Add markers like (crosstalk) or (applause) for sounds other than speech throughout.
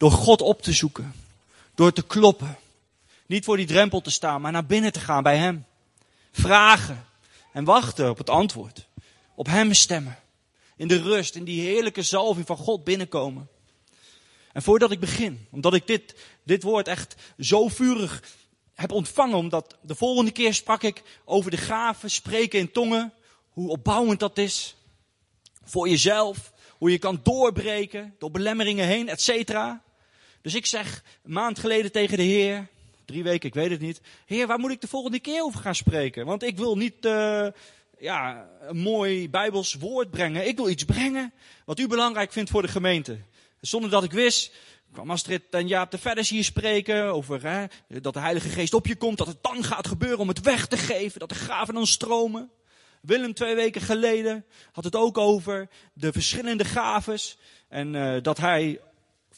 Door God op te zoeken. Door te kloppen. Niet voor die drempel te staan, maar naar binnen te gaan bij Hem. Vragen en wachten op het antwoord. Op Hem stemmen. In de rust, in die heerlijke zalving van God binnenkomen. En voordat ik begin, omdat ik dit, dit woord echt zo vurig heb ontvangen, omdat de volgende keer sprak ik over de gaven, spreken in tongen, hoe opbouwend dat is. Voor jezelf, hoe je kan doorbreken door belemmeringen heen, et cetera. Dus ik zeg een maand geleden tegen de Heer, drie weken, ik weet het niet. Heer, waar moet ik de volgende keer over gaan spreken? Want ik wil niet uh, ja, een mooi Bijbels woord brengen. Ik wil iets brengen wat u belangrijk vindt voor de gemeente. Zonder dat ik wist, kwam Astrid en Jaap de Verders hier spreken over hè, dat de Heilige Geest op je komt, dat het dan gaat gebeuren om het weg te geven, dat de gaven dan stromen. Willem twee weken geleden had het ook over de verschillende gaves en uh, dat hij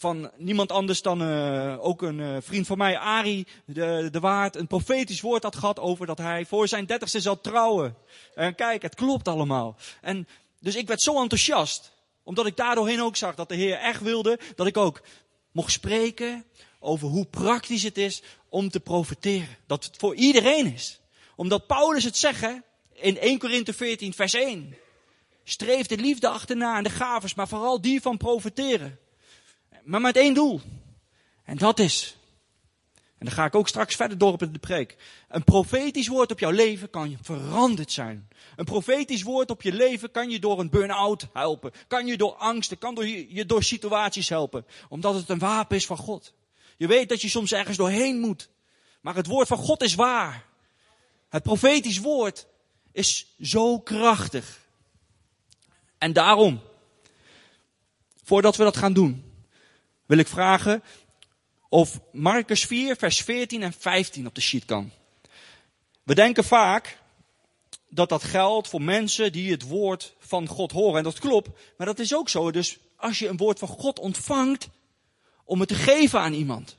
van niemand anders dan uh, ook een uh, vriend van mij, Ari de, de Waard, een profetisch woord had gehad over dat hij voor zijn dertigste zal trouwen. En kijk, het klopt allemaal. En dus ik werd zo enthousiast, omdat ik daardoorheen ook zag dat de Heer echt wilde dat ik ook mocht spreken over hoe praktisch het is om te profeteren. Dat het voor iedereen is. Omdat Paulus het zegt in 1 Korinthe 14 vers 1. Streef de liefde achterna en de gaves, maar vooral die van profeteren. Maar met één doel. En dat is. En dan ga ik ook straks verder door op de preek. Een profetisch woord op jouw leven kan veranderd zijn. Een profetisch woord op je leven kan je door een burn-out helpen. Kan je door angsten, kan door je door situaties helpen. Omdat het een wapen is van God. Je weet dat je soms ergens doorheen moet. Maar het woord van God is waar. Het profetisch woord is zo krachtig. En daarom, voordat we dat gaan doen, wil ik vragen of Marcus 4, vers 14 en 15 op de sheet kan. We denken vaak dat dat geldt voor mensen die het woord van God horen. En dat klopt, maar dat is ook zo. Dus als je een woord van God ontvangt, om het te geven aan iemand.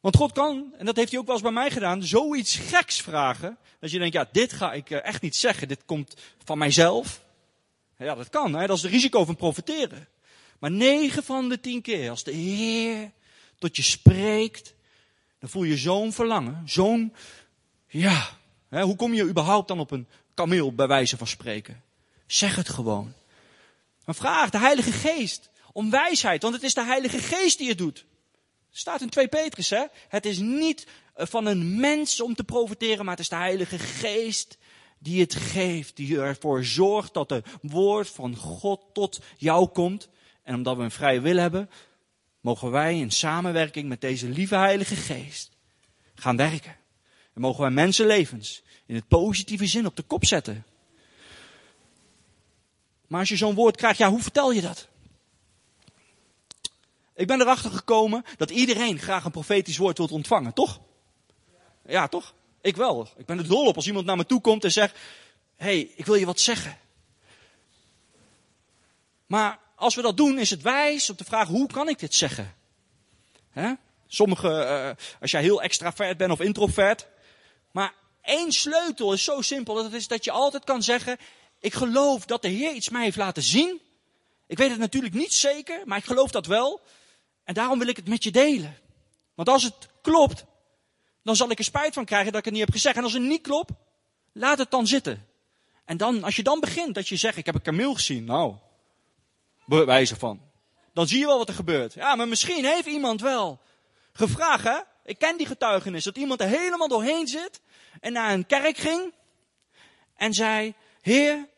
Want God kan, en dat heeft hij ook wel eens bij mij gedaan, zoiets geks vragen. Dat je denkt, ja, dit ga ik eh, echt niet zeggen. Dit komt van mijzelf. Ja, dat kan. Hè? Dat is het risico van profiteren. Maar negen van de tien keer, als de Heer tot je spreekt, dan voel je zo'n verlangen, zo'n, ja, hè, hoe kom je überhaupt dan op een kameel bij wijze van spreken? Zeg het gewoon. Maar vraag de Heilige Geest om wijsheid, want het is de Heilige Geest die het doet. Staat in 2 Petrus, hè? Het is niet eh, van een mens om te profiteren, maar het is de Heilige Geest die het geeft, die ervoor zorgt dat het woord van God tot jou komt. En omdat we een vrije wil hebben, mogen wij in samenwerking met deze lieve Heilige Geest gaan werken. En mogen wij mensenlevens in het positieve zin op de kop zetten. Maar als je zo'n woord krijgt, ja, hoe vertel je dat? Ik ben erachter gekomen dat iedereen graag een profetisch woord wilt ontvangen, toch? Ja, toch? Ik wel. Ik ben er dol op als iemand naar me toe komt en zegt: hey, ik wil je wat zeggen. Maar als we dat doen, is het wijs om te vragen, hoe kan ik dit zeggen? Hè? Sommige, uh, als jij heel extravert bent of introvert. Maar één sleutel is zo simpel, dat is dat je altijd kan zeggen, ik geloof dat de Heer iets mij heeft laten zien. Ik weet het natuurlijk niet zeker, maar ik geloof dat wel. En daarom wil ik het met je delen. Want als het klopt, dan zal ik er spijt van krijgen dat ik het niet heb gezegd. En als het niet klopt, laat het dan zitten. En dan, als je dan begint, dat je zegt, ik heb een kameel gezien. Nou, bewijzen van. Dan zie je wel wat er gebeurt. Ja, maar misschien heeft iemand wel gevraagd, hè? Ik ken die getuigenis, dat iemand er helemaal doorheen zit en naar een kerk ging en zei, Heer,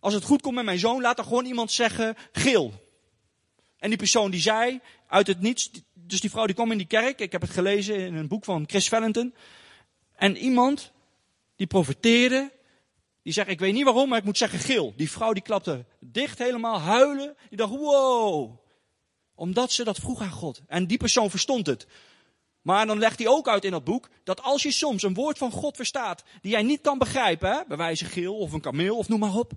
als het goed komt met mijn zoon, laat er gewoon iemand zeggen, geel. En die persoon die zei, uit het niets, dus die vrouw die kwam in die kerk, ik heb het gelezen in een boek van Chris Valentin. En iemand die profeteerde die zegt, ik weet niet waarom, maar ik moet zeggen geel. Die vrouw die klapte dicht helemaal, huilen. Die dacht, wow. Omdat ze dat vroeg aan God. En die persoon verstond het. Maar dan legt hij ook uit in dat boek, dat als je soms een woord van God verstaat, die jij niet kan begrijpen, bij wijze geel of een kameel of noem maar op.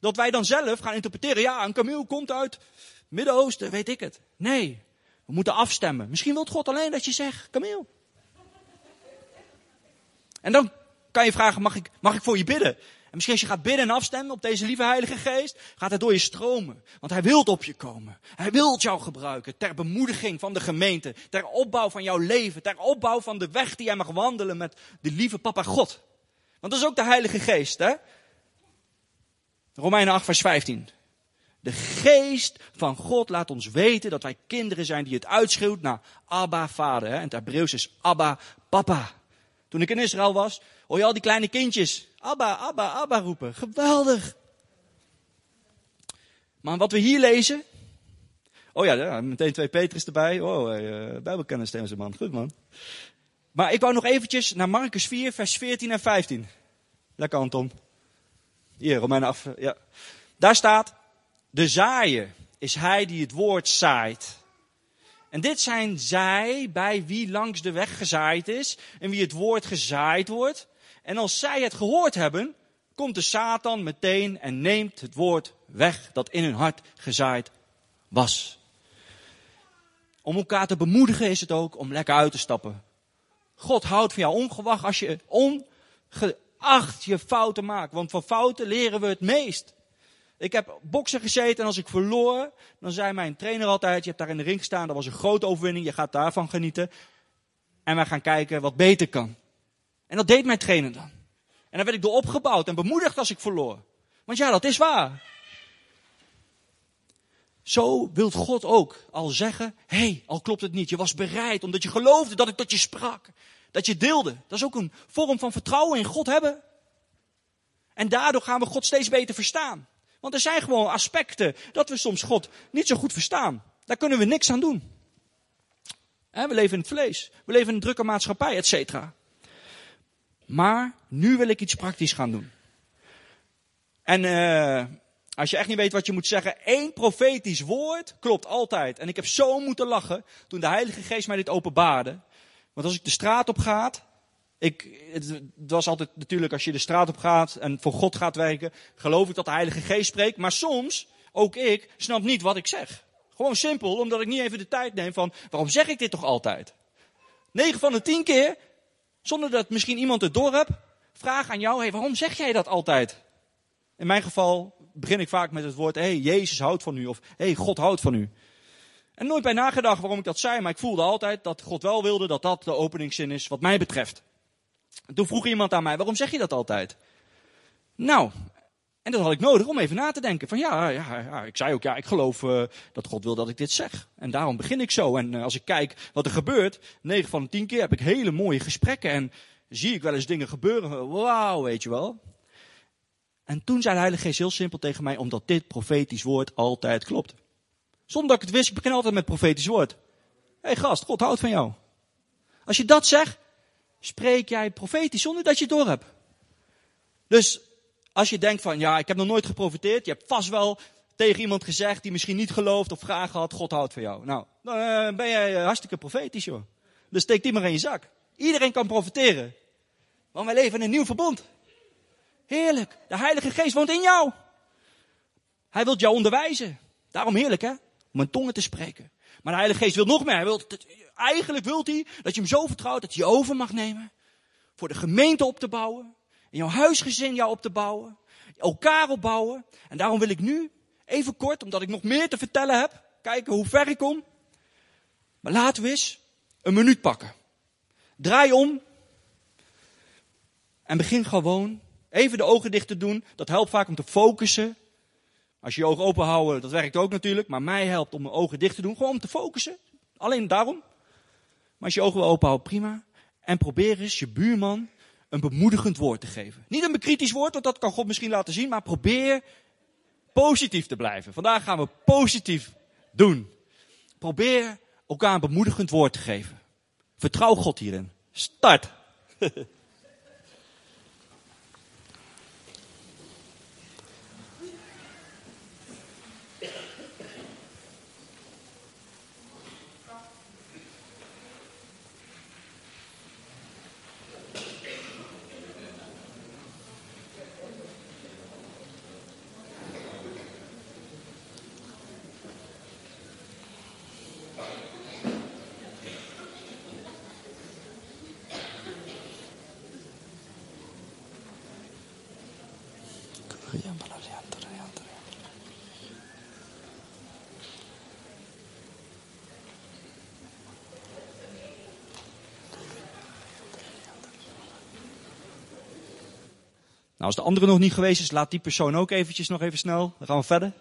Dat wij dan zelf gaan interpreteren, ja, een kameel komt uit Midden-Oosten, weet ik het. Nee, we moeten afstemmen. Misschien wil God alleen dat je zegt, kameel. En dan kan je vragen, mag ik, mag ik voor je bidden? En misschien als je gaat bidden en afstemmen op deze lieve Heilige Geest, gaat het door je stromen. Want Hij wil op je komen. Hij wil jou gebruiken ter bemoediging van de gemeente, ter opbouw van jouw leven, ter opbouw van de weg die jij mag wandelen met de lieve Papa God. Want dat is ook de Heilige Geest, hè? Romeinen 8, vers 15. De geest van God laat ons weten dat wij kinderen zijn die het uitschreeuwt naar Abba, vader. Hè? En het Hebreeuws is Abba, papa. Toen ik in Israël was, hoor je al die kleine kindjes Abba, Abba, Abba roepen. Geweldig. Maar wat we hier lezen. Oh ja, meteen twee Petrus erbij. Oh, uh, Bijbelkennis deze man. Goed man. Maar ik wou nog eventjes naar Marcus 4, vers 14 en 15. Lekker Anton. Hier, Romeinen af. Ja. Daar staat, de zaaier is hij die het woord zaait. En dit zijn zij bij wie langs de weg gezaaid is en wie het woord gezaaid wordt. En als zij het gehoord hebben, komt de Satan meteen en neemt het woord weg dat in hun hart gezaaid was. Om elkaar te bemoedigen is het ook om lekker uit te stappen. God houdt van jou ongewacht als je ongeacht je fouten maakt. Want van fouten leren we het meest. Ik heb boksen gezeten en als ik verloor, dan zei mijn trainer altijd, je hebt daar in de ring gestaan, dat was een grote overwinning, je gaat daarvan genieten. En wij gaan kijken wat beter kan. En dat deed mijn trainer dan. En dan werd ik door opgebouwd en bemoedigd als ik verloor. Want ja, dat is waar. Zo wilt God ook al zeggen, hé, hey, al klopt het niet, je was bereid omdat je geloofde dat ik tot je sprak. Dat je deelde. Dat is ook een vorm van vertrouwen in God hebben. En daardoor gaan we God steeds beter verstaan. Want er zijn gewoon aspecten dat we soms God niet zo goed verstaan. Daar kunnen we niks aan doen. we leven in het vlees. We leven in een drukke maatschappij, et cetera. Maar nu wil ik iets praktisch gaan doen. En uh, als je echt niet weet wat je moet zeggen, één profetisch woord klopt altijd. En ik heb zo moeten lachen toen de Heilige Geest mij dit openbaarde. Want als ik de straat op ga, ik, het was altijd natuurlijk als je de straat op gaat en voor God gaat werken, geloof ik dat de Heilige Geest spreekt. Maar soms, ook ik, snap niet wat ik zeg. Gewoon simpel, omdat ik niet even de tijd neem van, waarom zeg ik dit toch altijd? 9 van de 10 keer, zonder dat misschien iemand het door hebt, vraag aan jou, hey, waarom zeg jij dat altijd? In mijn geval begin ik vaak met het woord, hey, Jezus houdt van u, of hey, God houdt van u. En nooit bij nagedacht waarom ik dat zei, maar ik voelde altijd dat God wel wilde dat dat de openingszin is wat mij betreft. En toen vroeg iemand aan mij, waarom zeg je dat altijd? Nou, en dat had ik nodig om even na te denken. Van ja, ja, ja ik zei ook, ja, ik geloof uh, dat God wil dat ik dit zeg. En daarom begin ik zo. En uh, als ik kijk wat er gebeurt, 9 van de 10 keer heb ik hele mooie gesprekken. En zie ik wel eens dingen gebeuren. Wauw, weet je wel. En toen zei de Heilige Geest heel simpel tegen mij, omdat dit profetisch woord altijd klopt. Zonder dat ik het wist, ik begin altijd met profetisch woord. Hé hey gast, God houdt van jou. Als je dat zegt, spreek jij profetisch zonder dat je het door hebt. Dus als je denkt van, ja, ik heb nog nooit geprofiteerd, je hebt vast wel tegen iemand gezegd die misschien niet gelooft of vragen had, God houdt van jou. Nou, dan uh, ben jij uh, hartstikke profetisch, joh. Dus steek die maar in je zak. Iedereen kan profiteren. Want wij leven in een nieuw verbond. Heerlijk. De Heilige Geest woont in jou. Hij wil jou onderwijzen. Daarom heerlijk, hè? Om in tongen te spreken. Maar de Heilige Geest wil nog meer. Hij wil, eigenlijk wil hij dat je hem zo vertrouwt dat je over mag nemen. Voor de gemeente op te bouwen. In jouw huisgezin jou op te bouwen. Elkaar opbouwen. En daarom wil ik nu, even kort, omdat ik nog meer te vertellen heb. Kijken hoe ver ik kom. Maar laten we eens een minuut pakken. Draai om. En begin gewoon even de ogen dicht te doen. Dat helpt vaak om te focussen. Als je je ogen open houden, dat werkt ook natuurlijk. Maar mij helpt om mijn ogen dicht te doen. Gewoon om te focussen. Alleen daarom. Maar als je ogen open houdt, prima. En probeer eens je buurman een bemoedigend woord te geven. Niet een bekritisch woord, want dat kan God misschien laten zien. Maar probeer positief te blijven. Vandaag gaan we positief doen. Probeer elkaar een bemoedigend woord te geven. Vertrouw God hierin. Start. (laughs) als de andere nog niet geweest is, laat die persoon ook eventjes nog even snel. Dan gaan we verder.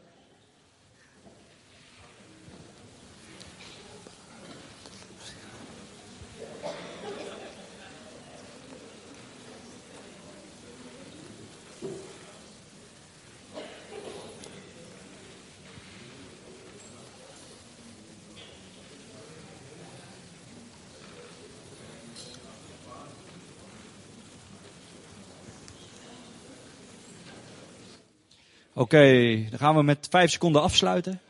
Oké, dan gaan we met vijf seconden afsluiten.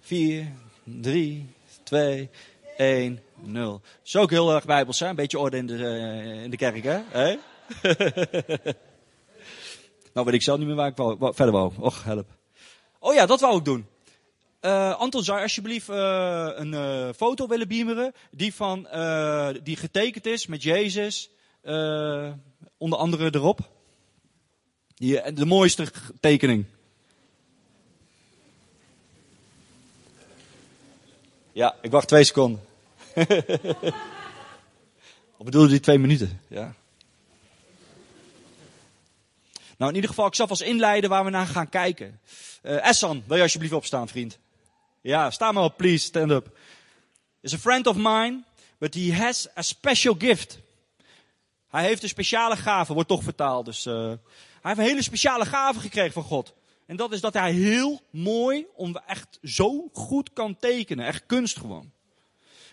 Vier, drie, twee, één, nul. Is ook heel erg bijbels, hè? Een beetje orde in de, uh, in de kerk, hè? (laughs) Nou weet ik zelf niet meer waar ik wou, verder wou. Och, help. Oh ja, dat wou ik doen. Uh, Anton, zou je alsjeblieft uh, een foto willen beameren? Die, van, die getekend is met Jezus, onder andere erop. De mooiste tekening. Ja, ik wacht twee seconden. (laughs) Of bedoelde die twee minuten? Ja. Nou, in ieder geval, ik zal vast inleiden waar we naar gaan kijken. Uh, Essan, wil je alsjeblieft opstaan, vriend? Ja, sta maar op, please, stand up. Is a friend of mine, but he has a special gift. Hij heeft een speciale gave, wordt toch vertaald, dus... Hij heeft een hele speciale gave gekregen van God. En dat is dat hij heel mooi, om echt zo goed kan tekenen. Echt kunst gewoon.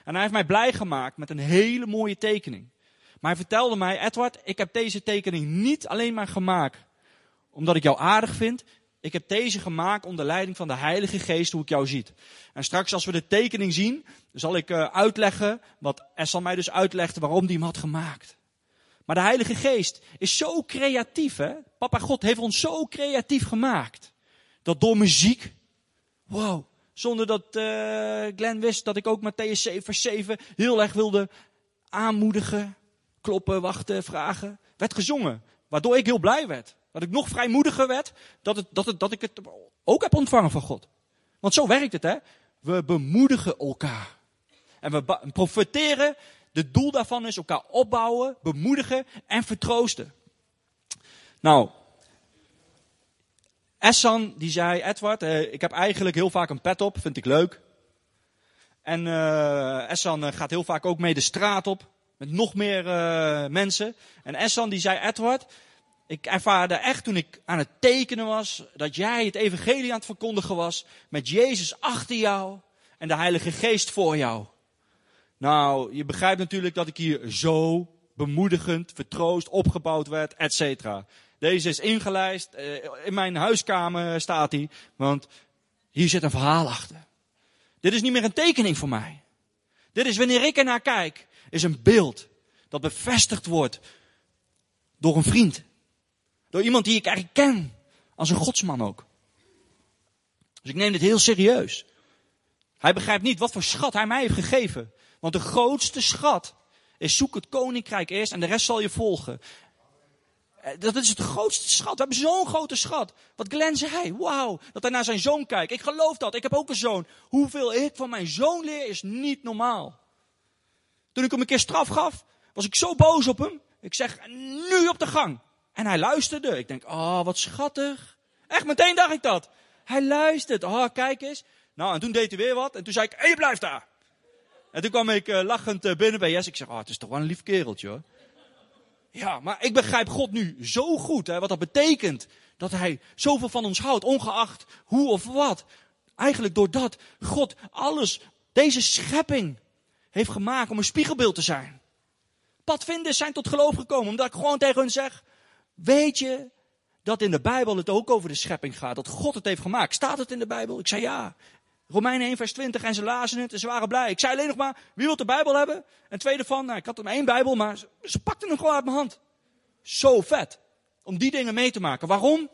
En hij heeft mij blij gemaakt met een hele mooie tekening. Maar hij vertelde mij, Edward, ik heb deze tekening niet alleen maar gemaakt omdat ik jou aardig vind. Ik heb deze gemaakt onder leiding van de Heilige Geest, hoe ik jou ziet. En straks als we de tekening zien, zal ik uh, uitleggen, wat zal mij dus uitleggen waarom die hem had gemaakt. Maar de Heilige Geest is zo creatief, hè? Papa God heeft ons zo creatief gemaakt. Dat door muziek, wow, zonder dat uh, Glenn wist dat ik ook Matthäus 7 vers 7 heel erg wilde aanmoedigen, kloppen, wachten, vragen, werd gezongen. Waardoor ik heel blij werd. Dat ik nog vrijmoediger werd, dat, het, dat, het, dat ik het ook heb ontvangen van God. Want zo werkt het, hè. We bemoedigen elkaar. En we profiteren het doel daarvan is elkaar opbouwen, bemoedigen en vertroosten. Nou, Essan die zei, Edward, eh, ik heb eigenlijk heel vaak een pet op, vind ik leuk. En uh, Essan eh, gaat heel vaak ook mee de straat op, met nog meer uh, mensen. En Essan die zei, Edward, ik ervaarde echt toen ik aan het tekenen was, dat jij het evangelie aan het verkondigen was, met Jezus achter jou en de Heilige Geest voor jou. Nou, je begrijpt natuurlijk dat ik hier zo bemoedigend, vertroost, opgebouwd werd, et cetera. Deze is ingelijst, eh, in mijn huiskamer staat hij, want hier zit een verhaal achter. Dit is niet meer een tekening voor mij. Dit is wanneer ik ernaar kijk, is een beeld dat bevestigd wordt door een vriend. Door iemand die ik eigenlijk ken, als een godsman ook. Dus ik neem dit heel serieus. Hij begrijpt niet wat voor schat hij mij heeft gegeven. Want de grootste schat is zoek het koninkrijk eerst en de rest zal je volgen. Eh, dat is het grootste schat. We hebben zo'n grote schat. Wat Glenn zei, wauw, dat hij naar zijn zoon kijkt. Ik geloof dat, ik heb ook een zoon. Hoeveel ik van mijn zoon leer is niet normaal. Toen ik hem een keer straf gaf, was ik zo boos op hem. Ik zeg, nu op de gang. En hij luisterde. Ik denk, oh, wat schattig. Echt, meteen dacht ik dat. Hij luistert. Oh, kijk eens. Nou, en toen deed hij weer wat. En toen zei ik, en je blijft daar. En toen kwam ik uh, lachend uh, binnen bij Jess. Ik zeg, oh, het is toch wel een lief kereltje hoor. Ja, maar ik begrijp God nu zo goed, hè, wat dat betekent. Dat hij zoveel van ons houdt, ongeacht hoe of wat. Eigenlijk doordat God alles, deze schepping, heeft gemaakt om een spiegelbeeld te zijn. Padvinders zijn tot geloof gekomen, omdat ik gewoon tegen hun zeg, weet je dat in de Bijbel het ook over de schepping gaat, dat God het heeft gemaakt. Staat het in de Bijbel? Ik zei ja. Romeinen 1 vers 20 en ze lazen het en ze waren blij. Ik zei alleen nog maar, wie wil de Bijbel hebben? En tweede van, nou ik had er maar één Bijbel, maar ze, ze pakten hem gewoon uit mijn hand. Zo vet. Om die dingen mee te maken. Waarom?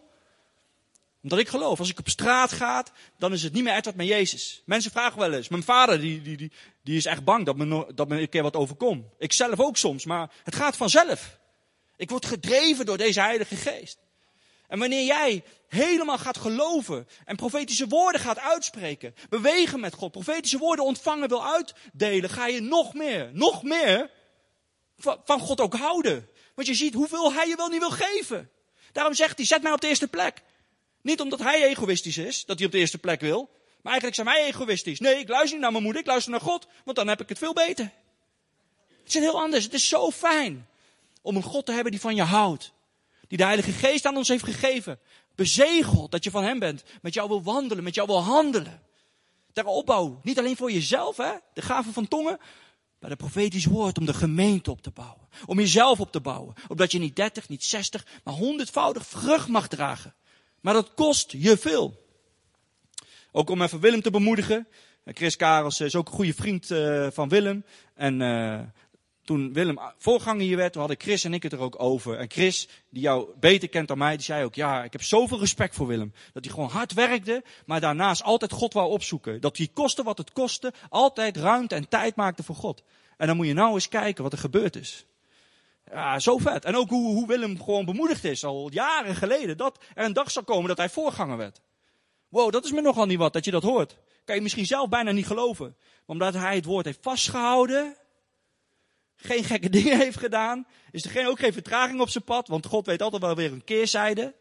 Omdat ik geloof, als ik op straat ga, dan is het niet meer Edward, maar Jezus. Mensen vragen wel eens. Mijn vader, die, die, die, die is echt bang dat me, dat me een keer wat overkomt. Ik zelf ook soms, maar het gaat vanzelf. Ik word gedreven door deze Heilige Geest. En wanneer jij helemaal gaat geloven en profetische woorden gaat uitspreken, bewegen met God, profetische woorden ontvangen wil uitdelen, ga je nog meer, nog meer van God ook houden. Want je ziet hoeveel hij je wel niet wil geven. Daarom zegt hij, zet mij op de eerste plek. Niet omdat hij egoïstisch is, dat hij op de eerste plek wil. Maar eigenlijk zijn wij egoïstisch. Nee, ik luister niet naar mijn moeder, ik luister naar God. Want dan heb ik het veel beter. Het is heel anders. Het is zo fijn om een God te hebben die van je houdt. Die de Heilige Geest aan ons heeft gegeven. Bezegeld dat je van Hem bent. Met jou wil wandelen, met jou wil handelen. Ter opbouw. Niet alleen voor jezelf, hè? de gave van tongen. Maar de profetisch woord om de gemeente op te bouwen. Om jezelf op te bouwen. Opdat je niet 30, niet 60, maar honderdvoudig vrucht mag dragen. Maar dat kost je veel. Ook om even Willem te bemoedigen. Chris Karels is ook een goede vriend uh, van Willem. En uh, toen Willem voorganger hier werd, toen hadden Chris en ik het er ook over. En Chris, die jou beter kent dan mij, die zei ook, ja, ik heb zoveel respect voor Willem. Dat hij gewoon hard werkte, maar daarnaast altijd God wou opzoeken. Dat hij koste wat het kostte, altijd ruimte en tijd maakte voor God. En dan moet je nou eens kijken wat er gebeurd is. Ja, zo vet. En ook hoe, hoe Willem gewoon bemoedigd is, al jaren geleden, dat er een dag zou komen dat hij voorganger werd. Wow, dat is me nogal niet wat, dat je dat hoort. Kan je misschien zelf bijna niet geloven. Omdat hij het woord heeft vastgehouden, geen gekke (laughs) dingen heeft gedaan, is er geen, ook geen vertraging op zijn pad, want God weet altijd wel weer een keerzijde.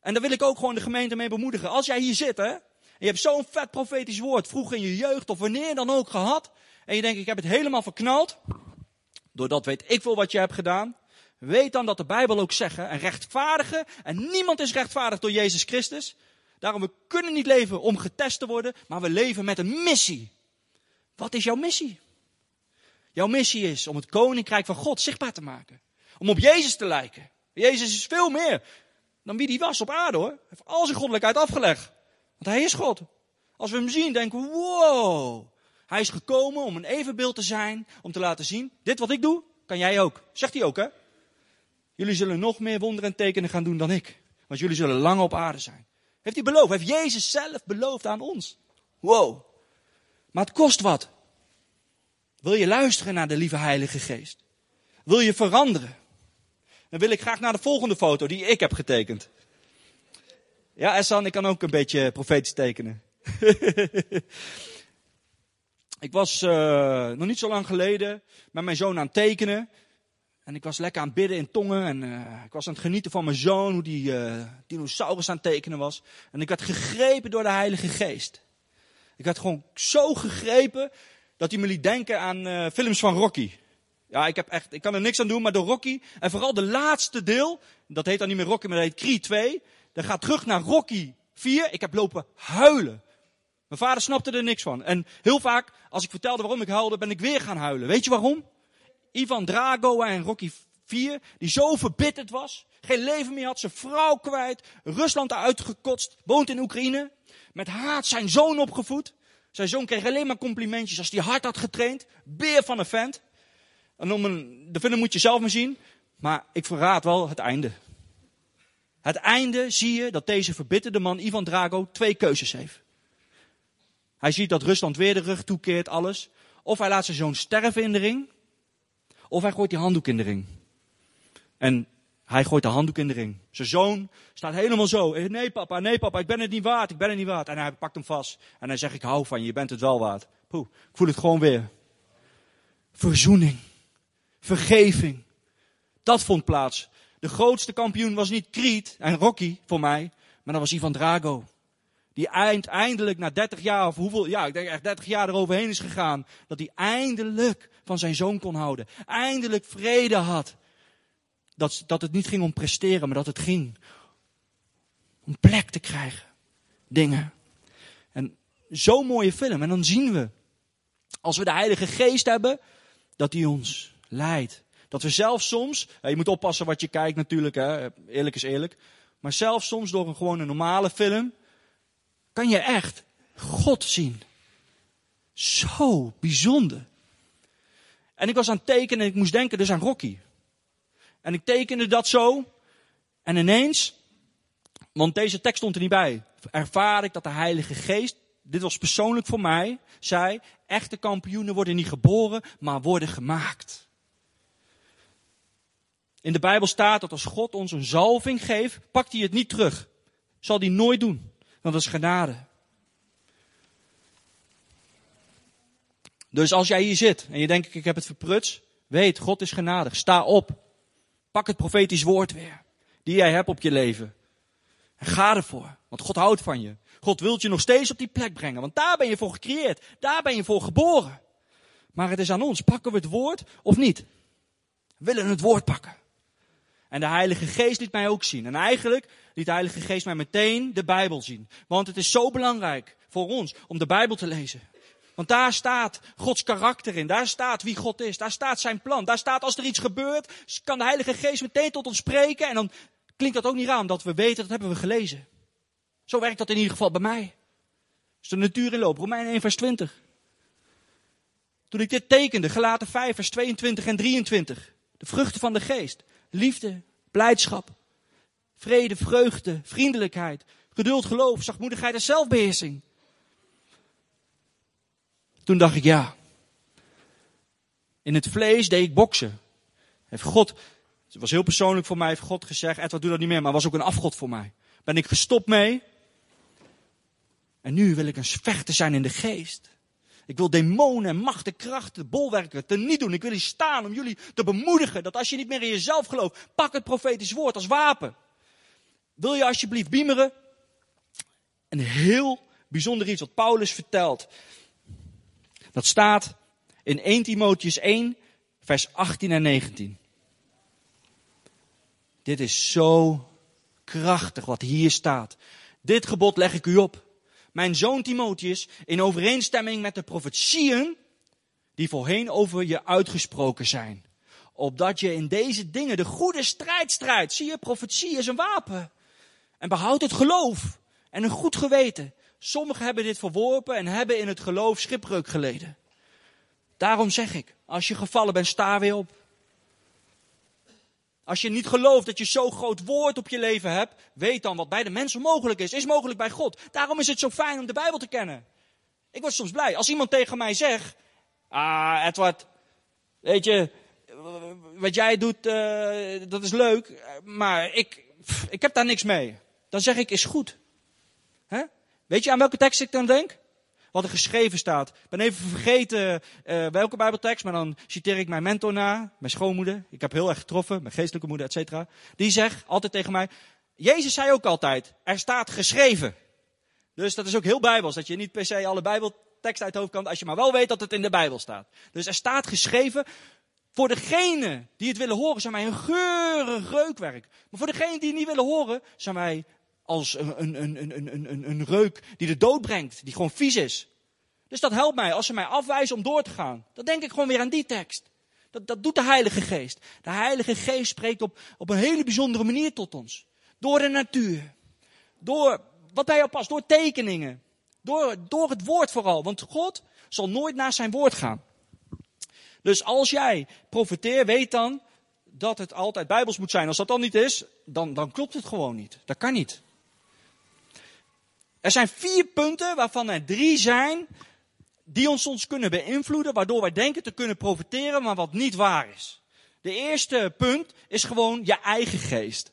En daar wil ik ook gewoon de gemeente mee bemoedigen. Als jij hier zit, hè, en je hebt zo'n vet profetisch woord, vroeger in je jeugd of wanneer dan ook gehad, en je denkt, ik heb het helemaal verknald, doordat weet ik veel wat je hebt gedaan, weet dan dat de Bijbel ook zegt, een rechtvaardige, en niemand is rechtvaardig door Jezus Christus. Daarom, we kunnen niet leven om getest te worden, maar we leven met een missie. Wat is jouw missie? Jouw missie is om het koninkrijk van God zichtbaar te maken. Om op Jezus te lijken. Jezus is veel meer dan wie die was op aarde hoor. Hij heeft al zijn goddelijkheid afgelegd. Want hij is God. Als we hem zien, denken we, wow. Hij is gekomen om een evenbeeld te zijn, om te laten zien, dit wat ik doe, kan jij ook. Zegt hij ook hè. Jullie zullen nog meer wonderen en tekenen gaan doen dan ik. Want jullie zullen lang op aarde zijn. Heeft hij beloofd, heeft Jezus zelf beloofd aan ons. Wow. Maar het kost wat. Wil je luisteren naar de lieve Heilige Geest? Wil je veranderen? Dan wil ik graag naar de volgende foto die ik heb getekend. Ja, Essan, ik kan ook een beetje profetisch tekenen. (laughs) ik was uh, nog niet zo lang geleden met mijn zoon aan het tekenen. En ik was lekker aan het bidden in tongen. En uh, ik was aan het genieten van mijn zoon, hoe die uh, dinosaurus aan het tekenen was. En ik werd gegrepen door de Heilige Geest. Ik werd gewoon zo gegrepen dat hij me liet denken aan uh, films van Rocky. Ja, ik, heb echt, ik kan er niks aan doen, maar door Rocky, en vooral de laatste deel, dat heet dan niet meer Rocky, maar dat heet Creed 2, dat gaat terug naar Rocky 4. Ik heb lopen huilen. Mijn vader snapte er niks van. En heel vaak, als ik vertelde waarom ik huilde, ben ik weer gaan huilen. Weet je waarom? Ivan Drago en Rocky 4, die zo verbitterd was, geen leven meer had, zijn vrouw kwijt, Rusland uitgekotst, woont in Oekraïne, met haat zijn zoon opgevoed. Zijn zoon kreeg alleen maar complimentjes als hij hard had getraind. Beer van een vent. En om een, de film moet je zelf maar zien. Maar ik verraad wel het einde. Het einde zie je dat deze verbitterde man Ivan Drago twee keuzes heeft. Hij ziet dat Rusland weer de rug toekeert, alles. Of hij laat zijn zoon sterven in de ring. Of hij gooit die handdoek in de ring. En hij gooit de handdoek in de ring. Zijn zoon staat helemaal zo. Nee papa, nee papa, ik ben het niet waard, ik ben het niet waard. En hij pakt hem vast. En hij zegt, ik hou van je, je bent het wel waard. Poeh, ik voel het gewoon weer. Verzoening. Vergeving. Dat vond plaats. De grootste kampioen was niet Creed en Rocky voor mij, maar dat was Ivan Drago. Die eind, eindelijk na 30 jaar, of hoeveel, ja, ik denk echt 30 jaar eroverheen is gegaan, dat hij eindelijk van zijn zoon kon houden. Eindelijk vrede had. Dat, dat het niet ging om presteren, maar dat het ging om plek te krijgen. Dingen. En zo'n mooie film. En dan zien we, als we de Heilige Geest hebben, dat hij ons leidt. Dat we zelf soms, je moet oppassen wat je kijkt natuurlijk, hè, eerlijk is eerlijk. Maar zelfs soms door een gewoon een normale film, kan je echt God zien. Zo bijzonder. En ik was aan het tekenen en ik moest denken dus aan Rocky. En ik tekende dat zo. En ineens, want deze tekst stond er niet bij, ervaar ik dat de Heilige Geest, dit was persoonlijk voor mij, zei, echte kampioenen worden niet geboren, maar worden gemaakt. In de Bijbel staat dat als God ons een zalving geeft, pakt hij het niet terug. Zal hij nooit doen, want dat is genade. Dus als jij hier zit en je denkt, ik heb het verprutst, weet, God is genadig. Sta op. Pak het profetisch woord weer. Die jij hebt op je leven. En ga ervoor. Want God houdt van je. God wilt je nog steeds op die plek brengen. Want daar ben je voor gecreëerd. Daar ben je voor geboren. Maar het is aan ons. Pakken we het woord of niet? We willen het woord pakken. En de Heilige Geest liet mij ook zien. En eigenlijk liet de Heilige Geest mij meteen de Bijbel zien. Want het is zo belangrijk voor ons om de Bijbel te lezen. Want daar staat Gods karakter in. Daar staat wie God is. Daar staat zijn plan. Daar staat als er iets gebeurt, kan de Heilige Geest meteen tot ons spreken. En dan klinkt dat ook niet raar, omdat we weten, dat hebben we gelezen. Zo werkt dat in ieder geval bij mij. Dat de natuur in loop. Romein 1 vers 20. Toen ik dit tekende, gelaten 5 vers 22 en 23. De vruchten van de geest. Liefde, blijdschap, vrede, vreugde, vriendelijkheid, geduld, geloof, zachtmoedigheid en zelfbeheersing. Toen dacht ik, ja. In het vlees deed ik boksen. Heeft God, het was heel persoonlijk voor mij, heeft God gezegd, Edward doe dat niet meer, maar was ook een afgod voor mij. Ben ik gestopt mee. En nu wil ik een vechter zijn in de geest. Ik wil demonen en machten, krachten, bolwerken te niet doen. Ik wil hier staan om jullie te bemoedigen dat als je niet meer in jezelf gelooft, pak het profetisch woord als wapen. Wil je alsjeblieft biemeren? Een heel bijzonder iets wat Paulus vertelt. Dat staat in 1 Timotheus 1, vers 18 en 19. Dit is zo krachtig wat hier staat. Dit gebod leg ik u op. Mijn zoon Timotheus, in overeenstemming met de profetieën die voorheen over je uitgesproken zijn. Opdat je in deze dingen de goede strijd strijdt. Zie je, profetie is een wapen. En behoud het geloof en een goed geweten. Sommigen hebben dit verworpen en hebben in het geloof schipbreuk geleden. Daarom zeg ik, als je gevallen bent, sta weer op. Als je niet gelooft dat je zo'n groot woord op je leven hebt, weet dan wat bij de mensen mogelijk is, is mogelijk bij God. Daarom is het zo fijn om de Bijbel te kennen. Ik word soms blij als iemand tegen mij zegt, ah Edward, weet je, wat jij doet, uh, dat is leuk, maar ik, ik heb daar niks mee. Dan zeg ik, is goed. Hè? Weet je aan welke tekst ik dan denk? Wat er geschreven staat. Ik ben even vergeten uh, welke Bijbeltekst, maar dan citeer ik mijn mentor na, mijn schoonmoeder. Ik heb heel erg getroffen, mijn geestelijke moeder, et cetera. Die zegt altijd tegen mij, Jezus zei ook altijd, er staat geschreven. Dus dat is ook heel bijbels, dat je niet per se alle bijbelteksten uit hoofd kan, als je maar wel weet dat het in de Bijbel staat. Dus er staat geschreven, voor degene die het willen horen, zijn wij een geurig reukwerk. Maar voor degene die het niet willen horen, zijn wij als een, een, een, een, een, reuk die de dood brengt, die gewoon vies is. Dus dat helpt mij als ze mij afwijzen om door te gaan. Dan denk ik gewoon weer aan die tekst. Dat, dat doet de Heilige Geest. De Heilige Geest spreekt op, op een hele bijzondere manier tot ons. Door de natuur. Door wat bij jou past. Door tekeningen. Door, door het woord vooral. Want God zal nooit naar zijn woord gaan. Dus als jij profiteert, weet dan dat het altijd bijbels moet zijn. Als dat dan niet is, dan, dan klopt het gewoon niet. Dat kan niet. Er zijn vier punten waarvan er drie zijn die ons soms kunnen beïnvloeden, waardoor wij denken te kunnen profiteren, maar wat niet waar is. De eerste punt is gewoon je eigen geest.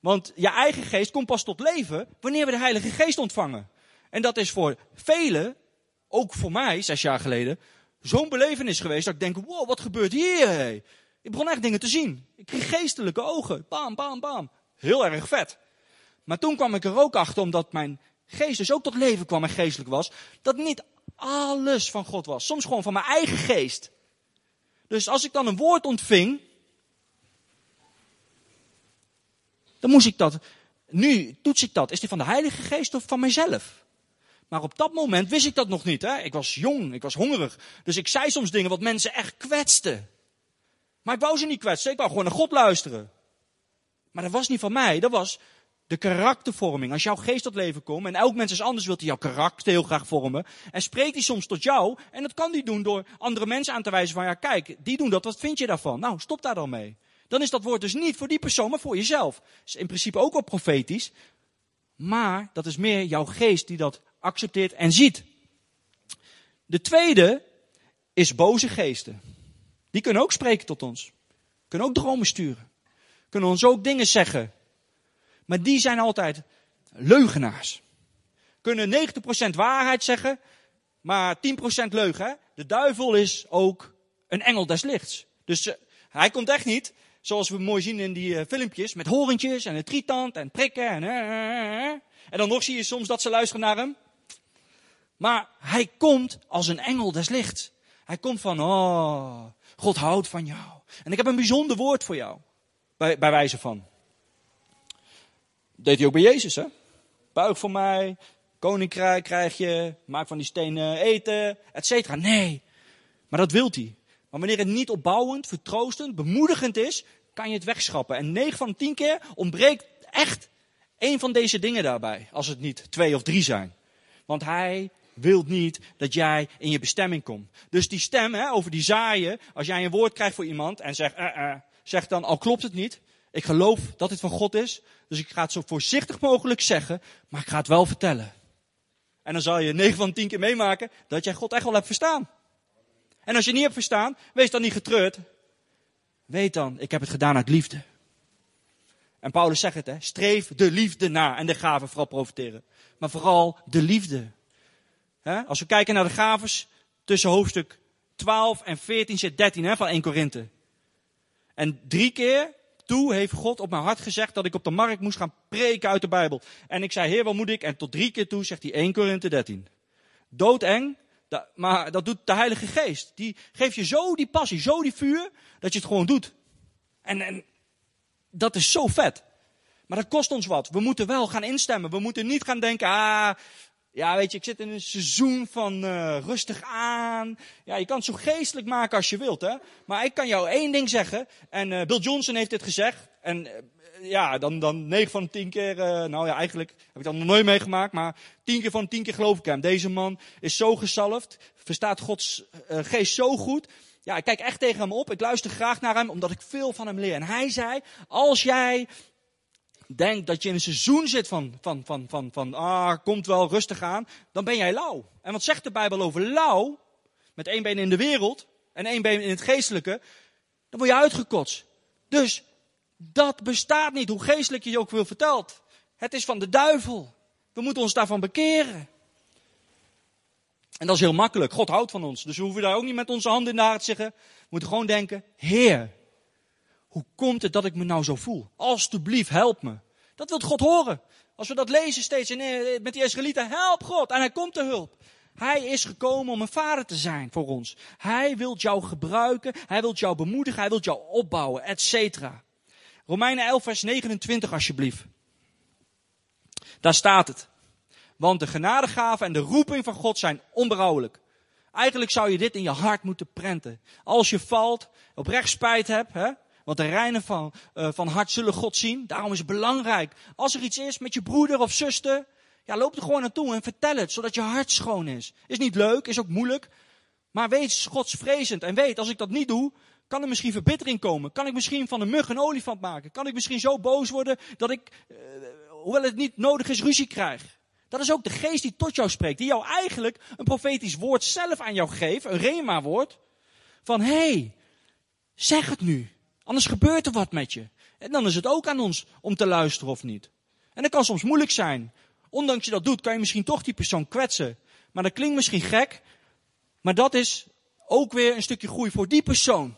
Want je eigen geest komt pas tot leven wanneer we de Heilige Geest ontvangen. En dat is voor velen, ook voor mij, zes jaar geleden, zo'n belevenis geweest dat ik denk, wow, wat gebeurt hier? Ik begon echt dingen te zien. Ik kreeg geestelijke ogen. Bam, bam, bam. Heel erg vet. Maar toen kwam ik er ook achter, omdat mijn geest dus ook tot leven kwam en geestelijk was, dat niet alles van God was. Soms gewoon van mijn eigen geest. Dus als ik dan een woord ontving, dan moest ik dat, nu toets ik dat, is die van de Heilige Geest of van mijzelf? Maar op dat moment wist ik dat nog niet. Hè? Ik was jong, ik was hongerig. Dus ik zei soms dingen wat mensen echt kwetsten. Maar ik wou ze niet kwetsen, ik wou gewoon naar God luisteren. Maar dat was niet van mij, dat was de karaktervorming. Als jouw geest tot leven komt, en elk mens is anders, wil hij jouw karakter heel graag vormen. En spreekt hij soms tot jou, en dat kan hij doen door andere mensen aan te wijzen van, ja kijk, die doen dat, wat vind je daarvan? Nou, stop daar dan mee. Dan is dat woord dus niet voor die persoon, maar voor jezelf. Is in principe ook wel profetisch. Maar dat is meer jouw geest die dat accepteert en ziet. De tweede is boze geesten. Die kunnen ook spreken tot ons. Kunnen ook dromen sturen. Kunnen ons ook dingen zeggen maar die zijn altijd leugenaars. Kunnen 90% waarheid zeggen, maar 10% leugen. De duivel is ook een engel des lichts. Dus uh, hij komt echt niet Zoals we mooi zien in die uh, filmpjes met horentjes en een trietand en prikken en uh, En dan nog zie je soms dat ze luisteren naar hem. Maar hij komt als een engel des lichts. Hij komt van, oh, God houdt van jou. En ik heb een bijzonder woord voor jou. Bij, bij wijze van. Deed hij ook bij Jezus, hè? Buig voor mij, koninkrijk krijg je, maak van die stenen eten, et cetera. Nee, maar dat wilt hij. Maar wanneer het niet opbouwend, vertroostend, bemoedigend is, kan je het wegschrappen. En 9 van 10 keer ontbreekt echt één van deze dingen daarbij. Als het niet twee of drie zijn. Want hij wil niet dat jij in je bestemming komt. Dus die stem hè, over die zaaien, als jij een woord krijgt voor iemand en zegt, uh, zeg dan, al klopt het niet, ik geloof dat dit van God is, dus ik ga het zo voorzichtig mogelijk zeggen, maar ik ga het wel vertellen. En dan zal je 9 van 10 keer meemaken dat jij God echt wel hebt verstaan. En als je niet hebt verstaan, wees dan niet getreurd. Weet dan, ik heb het gedaan uit liefde. En Paulus zegt het, hè, streef de liefde na en de gaven vooral profiteren. Maar vooral de liefde. Als we kijken naar de gaves tussen hoofdstuk 12 en 14 zit 13 hè, van 1 Korinthe. En drie keer toe heeft God op mijn hart gezegd dat ik op de markt moest gaan preken uit de Bijbel. En ik zei, heer, wat moet ik? En tot drie keer toe zegt hij 1 Korinthe 13. Doodeng, maar dat doet de Heilige Geest. Die geeft je zo die passie, zo die vuur, dat je het gewoon doet. En, en dat is zo vet. Maar dat kost ons wat. We moeten wel gaan instemmen. We moeten niet gaan denken, ah, ja, weet je, ik zit in een seizoen van uh, rustig aan. Ja, je kan het zo geestelijk maken als je wilt, hè. Maar ik kan jou één ding zeggen. En uh, Bill Johnson heeft dit gezegd. En uh, ja, dan, dan 9 van 10 keer, nou ja, eigenlijk heb ik dat nog nooit meegemaakt. Maar 10 keer van 10 keer geloof ik hem. Deze man is zo gezalfd. Verstaat Gods geest zo goed. Ja, ik kijk echt tegen hem op. Ik luister graag naar hem, omdat ik veel van hem leer. En hij zei, als jij denkt dat je in een seizoen zit van, van, van, van, van, ah, komt wel rustig aan, dan ben jij lauw. En wat zegt de Bijbel over lauw? Met één been in de wereld en één been in het geestelijke, dan word je uitgekotst. Dus dat bestaat niet, hoe geestelijk je je ook wil vertelt. Het is van de duivel. We moeten ons daarvan bekeren. En dat is heel makkelijk. God houdt van ons. Dus we hoeven daar ook niet met onze handen in de haar te zeggen. We moeten gewoon denken, Heer, hoe komt het dat ik me nou zo voel? Alsjeblieft, help me. Dat wil God horen. Als we dat lezen steeds in, eh, met die Israëlieten, help God. En hij komt te hulp. Hij is gekomen om een vader te zijn voor ons. Hij wil jou gebruiken. Hij wil jou bemoedigen. Hij wil jou opbouwen, et cetera. Romeinen 11 vers 29 alsjeblieft. Daar staat het. Want de genadegave en de roeping van God zijn onberouwelijk. Eigenlijk zou je dit in je hart moeten prenten. Als je valt, oprecht spijt hebt, hè, want de reinen van, uh, van hart zullen God zien. Daarom is het belangrijk. Als er iets is met je broeder of zuster, ja, loop er gewoon naartoe en vertel het, zodat je hart schoon is. Is niet leuk, is ook moeilijk. Maar wees godsvrezend en weet, als ik dat niet doe, kan er misschien verbittering komen. Kan ik misschien van een mug een olifant maken. Kan ik misschien zo boos worden dat ik, uh, hoewel het niet nodig is, ruzie krijg. Dat is ook de geest die tot jou spreekt. Die jou eigenlijk een profetisch woord zelf aan jou geeft. Een rema woord. Van, hé, hey, zeg het nu. Anders gebeurt er wat met je. En dan is het ook aan ons om te luisteren of niet. En dat kan soms moeilijk zijn. Ondanks je dat doet, kan je misschien toch die persoon kwetsen. Maar dat klinkt misschien gek. Maar dat is ook weer een stukje groei voor die persoon.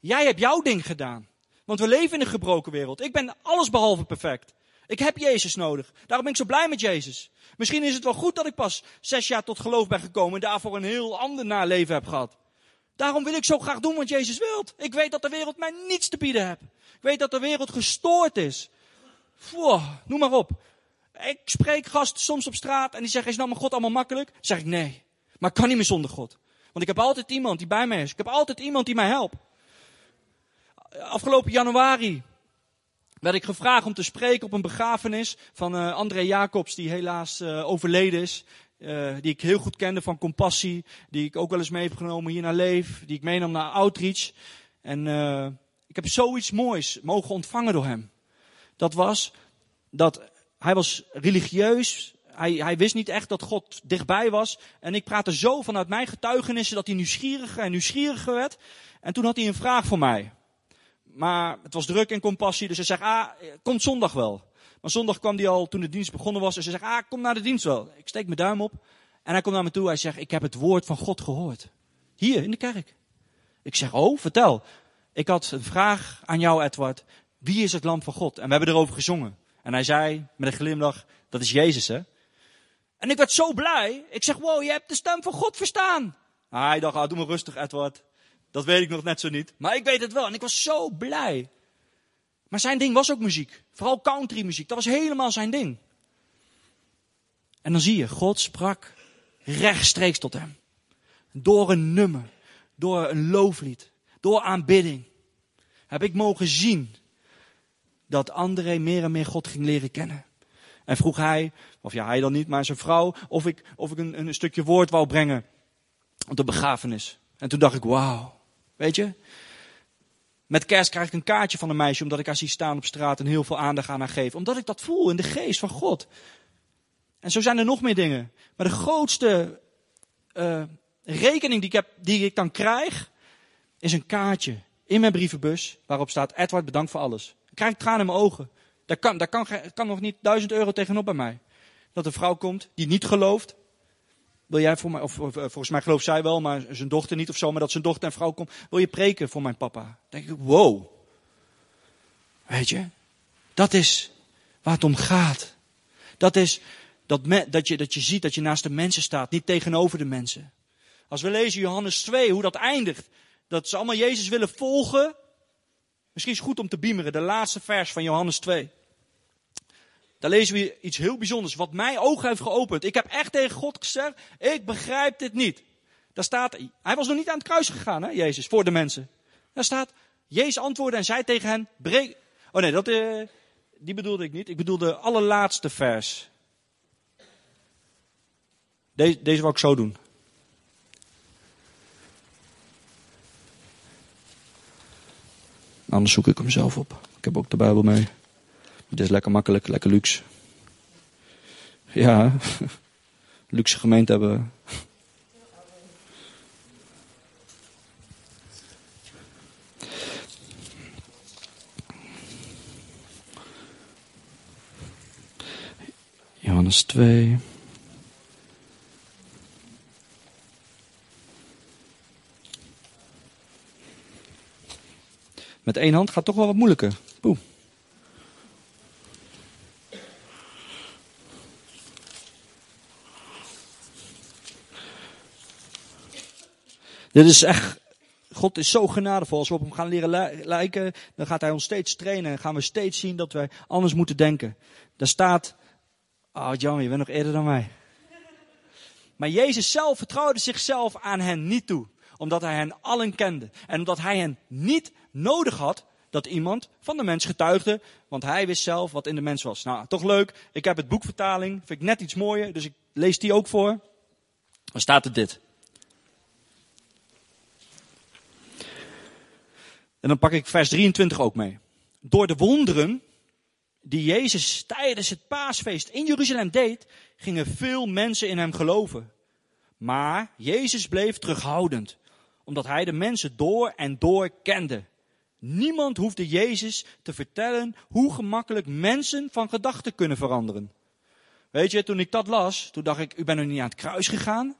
Jij hebt jouw ding gedaan. Want we leven in een gebroken wereld. Ik ben alles behalve perfect. Ik heb Jezus nodig. Daarom ben ik zo blij met Jezus. Misschien is het wel goed dat ik pas zes jaar tot geloof ben gekomen en daarvoor een heel ander naleven heb gehad. Daarom wil ik zo graag doen wat Jezus wilt. Ik weet dat de wereld mij niets te bieden heeft. Ik weet dat de wereld gestoord is. Noem maar op. Ik spreek gasten soms op straat en die zeggen, is nou mijn God allemaal makkelijk? Zeg ik, nee. Maar ik kan niet meer zonder God. Want ik heb altijd iemand die bij mij is. Ik heb altijd iemand die mij helpt. Afgelopen januari werd ik gevraagd om te spreken op een begrafenis van uh, André Jacobs, die helaas uh, overleden is. Uh, die ik heel goed kende van Compassie, die ik ook wel eens mee heb genomen hier naar Leef, die ik meenam naar Outreach. En uh, ik heb zoiets moois mogen ontvangen door hem. Dat was dat hij was religieus, hij, hij wist niet echt dat God dichtbij was. En ik praatte zo vanuit mijn getuigenissen dat hij nieuwsgieriger en nieuwsgieriger werd. En toen had hij een vraag voor mij. Maar het was druk in compassie, dus hij zegt, ah, komt zondag wel. Maar zondag kwam hij al toen de dienst begonnen was. En ze zegt, ah, kom naar de dienst wel. Ik steek mijn duim op. En hij komt naar me toe. Hij zegt, ik heb het woord van God gehoord. Hier, in de kerk. Ik zeg, oh, vertel. ik had een vraag aan jou, Edward. Wie is het lam van God? En we hebben erover gezongen. En hij zei met een glimlach, dat is Jezus, hè? En ik werd zo blij. Ik zeg, wow, je hebt de stem van God verstaan. Hij dacht, ah, doe maar rustig, Edward. Dat weet ik nog net zo niet. Maar ik weet het wel. En ik was zo blij. Maar zijn ding was ook muziek. Vooral country muziek. Dat was helemaal zijn ding. En dan zie je, God sprak rechtstreeks tot hem. Door een nummer. Door een looflied. Door aanbidding. Heb ik mogen zien dat André meer en meer God ging leren kennen. En vroeg hij, of ja, hij dan niet, maar zijn vrouw, of ik, of ik een, een stukje woord wou brengen op de begrafenis. En toen dacht ik, wauw, weet je. Met kerst krijg ik een kaartje van een meisje, omdat ik haar zie staan op straat en heel veel aandacht aan haar geef. Omdat ik dat voel in de geest van God. En zo zijn er nog meer dingen. Maar de grootste uh, rekening die ik, heb, die ik dan krijg, is een kaartje in mijn brievenbus waarop staat Edward bedankt voor alles. Ik krijg tranen in mijn ogen. Daar kan, daar kan, kan nog niet duizend euro tegenop bij mij. Dat een vrouw komt die niet gelooft. Wil jij voor mij, of, of, volgens mij gelooft zij wel, maar zijn dochter niet of zo, maar dat zijn dochter en vrouw komt. Wil je preken voor mijn papa? Denk ik, wow. Weet je, dat is waar het om gaat. Dat is dat, me, dat, je, dat je ziet dat je naast de mensen staat, niet tegenover de mensen. Als we lezen Johannes 2, hoe dat eindigt, dat ze allemaal Jezus willen volgen. Misschien is het goed om te biemeren, de laatste vers van Johannes 2. Daar lezen we iets heel bijzonders, wat mij ogen heeft geopend. Ik heb echt tegen God gezegd, ik begrijp dit niet. Daar staat, hij was nog niet aan het kruis gegaan, hè, Jezus, voor de mensen. Daar staat, Jezus antwoordde en zei tegen hen, breek... Oh nee, dat, uh, die bedoelde ik niet. Ik bedoelde de allerlaatste vers. Deze, deze wil ik zo doen. Anders zoek ik hem zelf op. Ik heb ook de Bijbel mee. Dit is lekker makkelijk, lekker luxe. Ja, (laughs) luxe gemeente hebben Johannes 2. Met één hand gaat toch wel wat moeilijker. Poeh. Dit is echt, God is zo genadevol. Als we op hem gaan leren lijken, dan gaat hij ons steeds trainen. En gaan we steeds zien dat wij anders moeten denken. Daar staat, oh Jan, je bent nog eerder dan mij. Maar Jezus zelf vertrouwde zichzelf aan hen niet toe. Omdat hij hen allen kende. En omdat hij hen niet nodig had dat iemand van de mens getuigde. Want hij wist zelf wat in de mens was. Nou, toch leuk. Ik heb het boekvertaling. Vind ik net iets mooier. Dus ik lees die ook voor. Dan staat er dit. En dan pak ik vers 23 ook mee. Door de wonderen die Jezus tijdens het paasfeest in Jeruzalem deed, gingen veel mensen in hem geloven. Maar Jezus bleef terughoudend, omdat hij de mensen door en door kende. Niemand hoefde Jezus te vertellen hoe gemakkelijk mensen van gedachten kunnen veranderen. Weet je, toen ik dat las, toen dacht ik, u bent nog niet aan het kruis gegaan.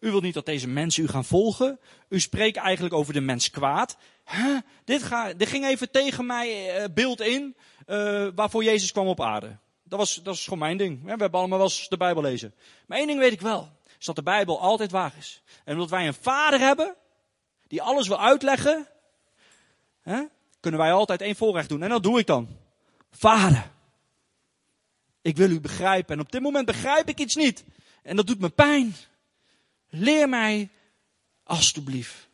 U wilt niet dat deze mensen u gaan volgen. U spreekt eigenlijk over de mens kwaad. Huh? Dit, ga, dit ging even tegen mij uh, beeld in uh, waarvoor Jezus kwam op aarde. Dat was, dat is gewoon mijn ding. We hebben allemaal wel eens de Bijbel lezen. Maar één ding weet ik wel. Is dat de Bijbel altijd waar is. En omdat wij een vader hebben die alles wil uitleggen, hè, kunnen wij altijd één voorrecht doen. En dat doe ik dan. Vader, ik wil u begrijpen. En op dit moment begrijp ik iets niet. En dat doet me pijn. Leer mij alstublieft.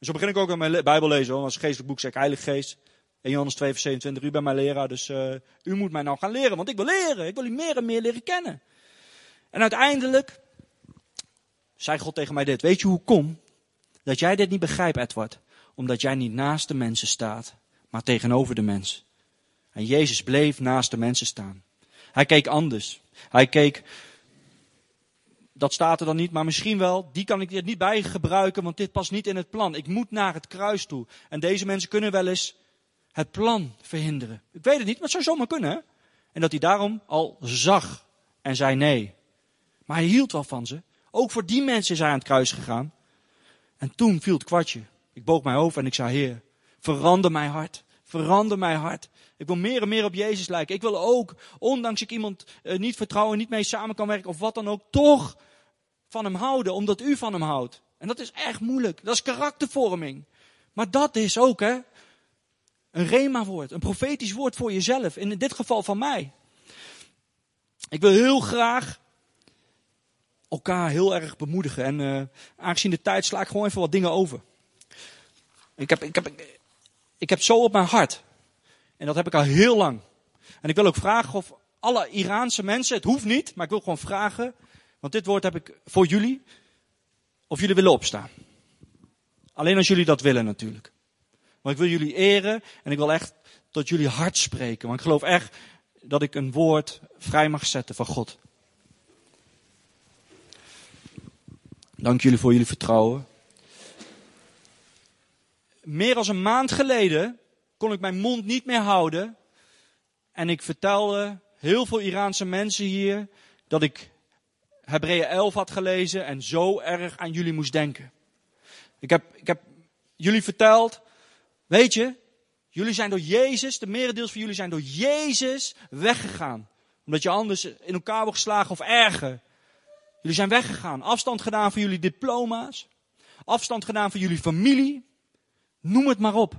Zo begin ik ook aan mijn Bijbel lezen. Hoor. Als geestelijk boek zeg ik Heilige Geest. In Johannes 2 vers 27. U bent mijn leraar, dus uh, u moet mij nou gaan leren. Want ik wil leren. Ik wil u meer en meer leren kennen. En uiteindelijk zei God tegen mij dit. Weet je hoe kom? Dat jij dit niet begrijpt, Edward. Omdat jij niet naast de mensen staat, maar tegenover de mens. En Jezus bleef naast de mensen staan. Hij keek anders. Hij keek dat staat er dan niet, maar misschien wel. Die kan ik er niet bij gebruiken, want dit past niet in het plan. Ik moet naar het kruis toe. En deze mensen kunnen wel eens het plan verhinderen. Ik weet het niet, maar het zou zomaar kunnen. Hè? En dat hij daarom al zag en zei nee. Maar hij hield wel van ze. Ook voor die mensen is hij aan het kruis gegaan. En toen viel het kwartje. Ik boog mijn hoofd en ik zei, Heer, Verander mijn hart. Verander mijn hart. Ik wil meer en meer op Jezus lijken. Ik wil ook, ondanks ik iemand uh, niet vertrouwen, niet mee samen kan werken of wat dan ook, toch van hem houden, omdat u van hem houdt. En dat is echt moeilijk. Dat is karaktervorming. Maar dat is ook, hè, een rema-woord, een profetisch woord voor jezelf. In dit geval van mij. Ik wil heel graag elkaar heel erg bemoedigen. En uh, aangezien de tijd sla ik gewoon even wat dingen over. Ik heb, ik, heb, ik heb zo op mijn hart. En dat heb ik al heel lang. En ik wil ook vragen of alle Iraanse mensen, het hoeft niet, maar ik wil gewoon vragen. Want dit woord heb ik voor jullie. Of jullie willen opstaan. Alleen als jullie dat willen natuurlijk. Maar ik wil jullie eren en ik wil echt tot jullie hart spreken. Want ik geloof echt dat ik een woord vrij mag zetten van God. Dank jullie voor jullie vertrouwen. Meer dan een maand geleden kon ik mijn mond niet meer houden. En ik vertelde heel veel Iraanse mensen hier dat ik Hebreeën 11 had gelezen en zo erg aan jullie moest denken. Ik heb, ik heb jullie verteld, weet je, jullie zijn door Jezus, de merendeels van jullie zijn door Jezus weggegaan. Omdat je anders in elkaar wordt geslagen of erger. Jullie zijn weggegaan. Afstand gedaan van jullie diploma's. Afstand gedaan van jullie familie. Noem het maar op.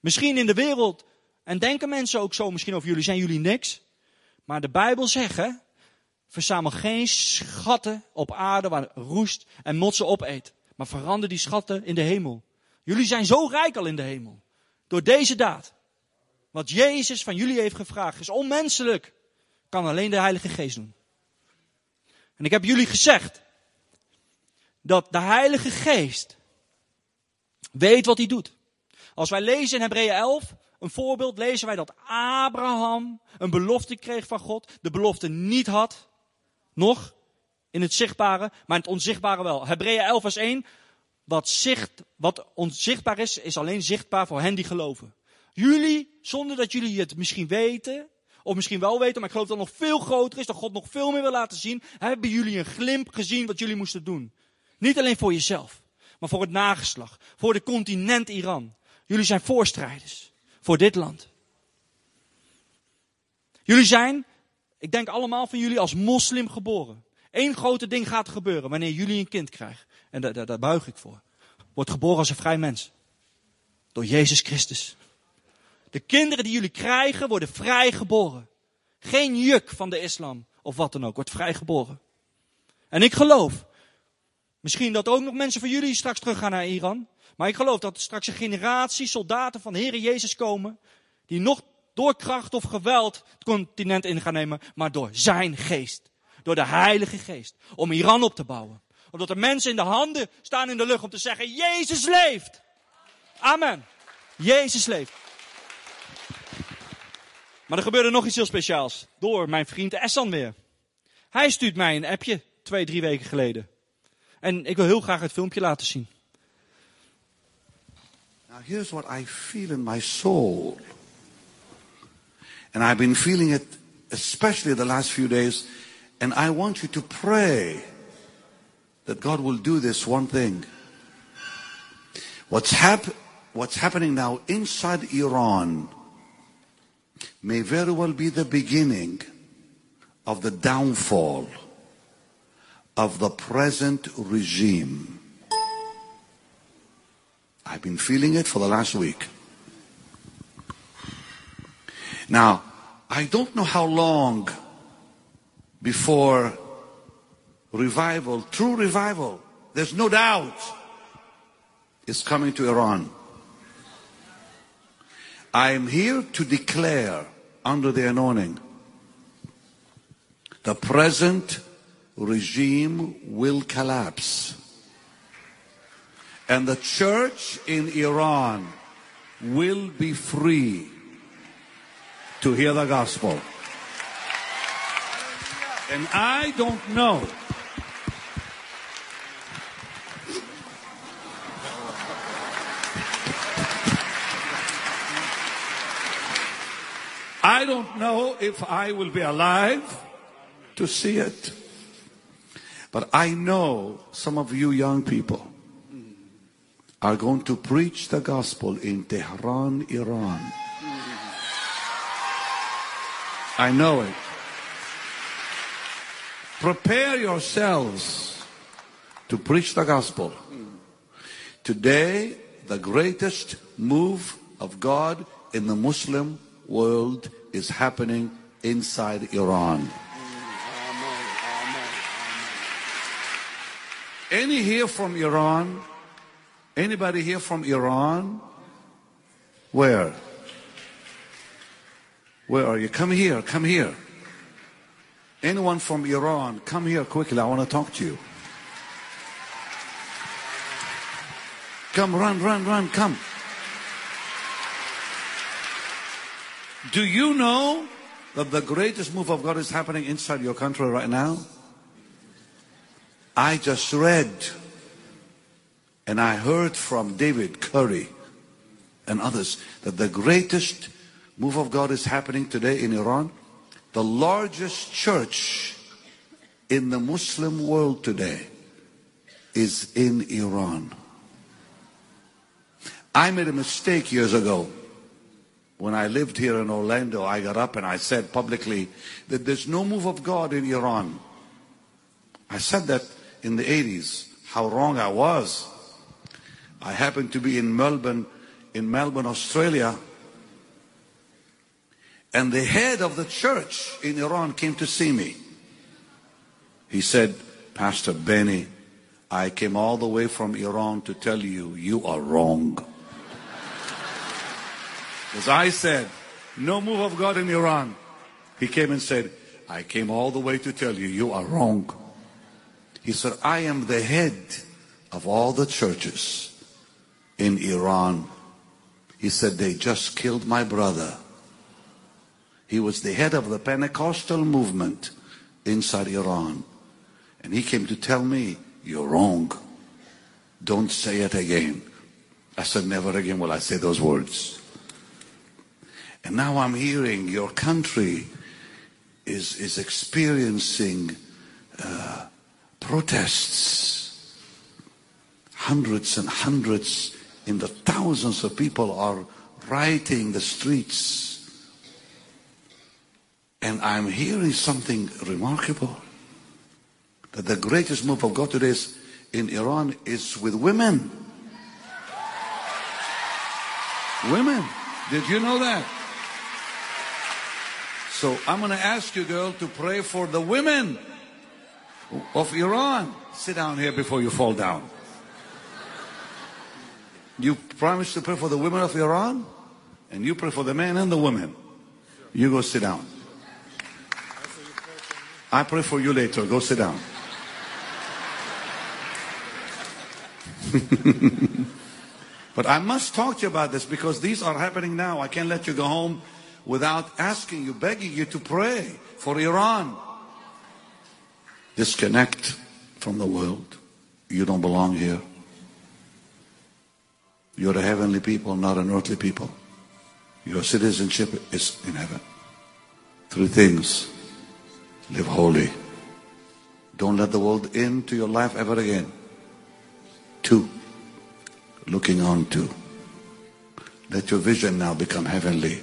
Misschien in de wereld. En denken mensen ook zo misschien over jullie. Zijn jullie niks? Maar de Bijbel zegt, verzamel geen schatten op aarde waar roest en motsen opeet. Maar verander die schatten in de hemel. Jullie zijn zo rijk al in de hemel. Door deze daad. Wat Jezus van jullie heeft gevraagd is onmenselijk. Kan alleen de Heilige Geest doen. En ik heb jullie gezegd dat de Heilige Geest weet wat hij doet. Als wij lezen in Hebreeën 11, een voorbeeld, lezen wij dat Abraham een belofte kreeg van God, de belofte niet had, nog in het zichtbare, maar in het onzichtbare wel. Hebreeën 11 vers 1, wat, zicht, wat onzichtbaar is, is alleen zichtbaar voor hen die geloven. Jullie, zonder dat jullie het misschien weten, of misschien wel weten, maar ik geloof dat het nog veel groter is, dat God nog veel meer wil laten zien, hebben jullie een glimp gezien wat jullie moesten doen. Niet alleen voor jezelf, maar voor het nageslag, voor de continent Iran. Jullie zijn voorstrijders voor dit land. Jullie zijn, ik denk allemaal van jullie als moslim geboren. Eén grote ding gaat gebeuren wanneer jullie een kind krijgen. En daar, daar, buig ik voor. Wordt geboren als een vrij mens. Door Jezus Christus. De kinderen die jullie krijgen worden vrijgeboren. Geen juk van de islam of wat dan ook, wordt vrijgeboren. En ik geloof, misschien dat ook nog mensen van jullie straks terug gaan naar Iran. Maar ik geloof dat er straks een generatie soldaten van de Heere Jezus komen. Die nog door kracht of geweld het continent in gaan nemen. Maar door zijn geest. Door de Heilige Geest. Om Iran op te bouwen. Omdat er mensen in de handen staan in de lucht om te zeggen, Jezus leeft. Amen. Jezus leeft. Maar er gebeurde nog iets heel speciaals. Door mijn vriend Essan weer. Hij stuurt mij een appje twee, drie weken geleden. En ik wil heel graag het filmpje laten zien. Now here's what I feel in my soul. And I've been feeling it especially the last few days. And I want you to pray that God will do this one thing. What's, hap- what's happening now inside Iran may very well be the beginning of the downfall of the present regime. I've been feeling it for the last week. Now, I don't know how long before revival, true revival, there's no doubt, is coming to Iran. I am here to declare under the anointing the present regime will collapse. And the church in Iran will be free to hear the gospel. And I don't know. I don't know if I will be alive to see it. But I know some of you young people are going to preach the gospel in Tehran, Iran. I know it. Prepare yourselves to preach the gospel. Today, the greatest move of God in the Muslim world is happening inside Iran. Any here from Iran? Anybody here from Iran? Where? Where are you? Come here, come here. Anyone from Iran, come here quickly. I want to talk to you. Come, run, run, run, come. Do you know that the greatest move of God is happening inside your country right now? I just read and I heard from David Curry and others that the greatest move of God is happening today in Iran. The largest church in the Muslim world today is in Iran. I made a mistake years ago. When I lived here in Orlando, I got up and I said publicly that there's no move of God in Iran. I said that in the 80s. How wrong I was. I happened to be in Melbourne, in Melbourne, Australia. And the head of the church in Iran came to see me. He said, Pastor Benny, I came all the way from Iran to tell you, you are wrong. As I said, no move of God in Iran. He came and said, I came all the way to tell you, you are wrong. He said, I am the head of all the churches in Iran. He said, they just killed my brother. He was the head of the Pentecostal movement inside Iran. And he came to tell me, you're wrong. Don't say it again. I said, never again will I say those words. And now I'm hearing your country is, is experiencing uh, protests. Hundreds and hundreds in the thousands of people are rioting the streets. And I'm hearing something remarkable. That the greatest move of God today is in Iran is with women. Women. Did you know that? So I'm going to ask you, girl, to pray for the women of Iran. Sit down here before you fall down. You promise to pray for the women of Iran? And you pray for the men and the women. You go sit down. I pray for you later. Go sit down. (laughs) but I must talk to you about this because these are happening now. I can't let you go home without asking you, begging you to pray for Iran. Disconnect from the world. You don't belong here. You're a heavenly people, not an earthly people. Your citizenship is in heaven. Three things. Live holy. Don't let the world into your life ever again. Two. Looking on to. Let your vision now become heavenly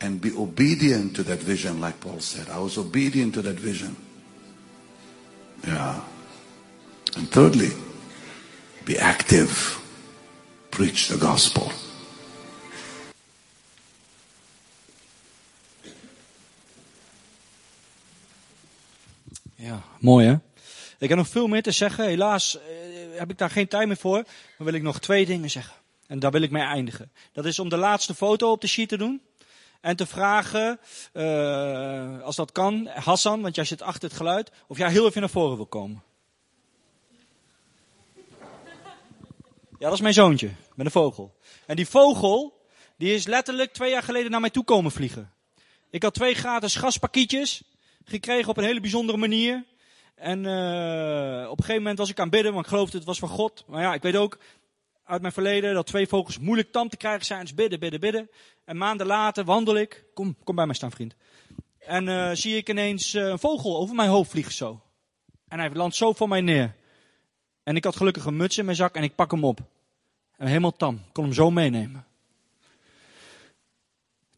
and be obedient to that vision, like Paul said. I was obedient to that vision. Yeah. And thirdly, be active. Preach the gospel. Ja, mooi hè? Ik heb nog veel meer te zeggen. Helaas eh, heb ik daar geen tijd meer voor. Maar wil ik nog twee dingen zeggen. En daar wil ik mee eindigen. Dat is om de laatste foto op de sheet te doen. En te vragen, uh, als dat kan, Hassan, want jij zit achter het geluid, of jij heel even naar voren wil komen. Ja, dat is mijn zoontje, met een vogel. En die vogel, die is letterlijk twee jaar geleden naar mij toe komen vliegen. Ik had twee gratis gaspakietjes gekregen op een hele bijzondere manier. En uh, op een gegeven moment was ik aan bidden, want ik geloofde het was van God. Maar ja, ik weet ook, uit mijn verleden dat twee vogels moeilijk tam te krijgen zijn. Dus bidden, bidden, bidden. En maanden later wandel ik. Kom, kom bij mij staan, vriend. En uh, zie ik ineens uh, een vogel over mijn hoofd vliegen zo. En hij landt zo voor mij neer. En ik had gelukkig een muts in mijn zak en ik pak hem op. En helemaal tam. Ik kon hem zo meenemen.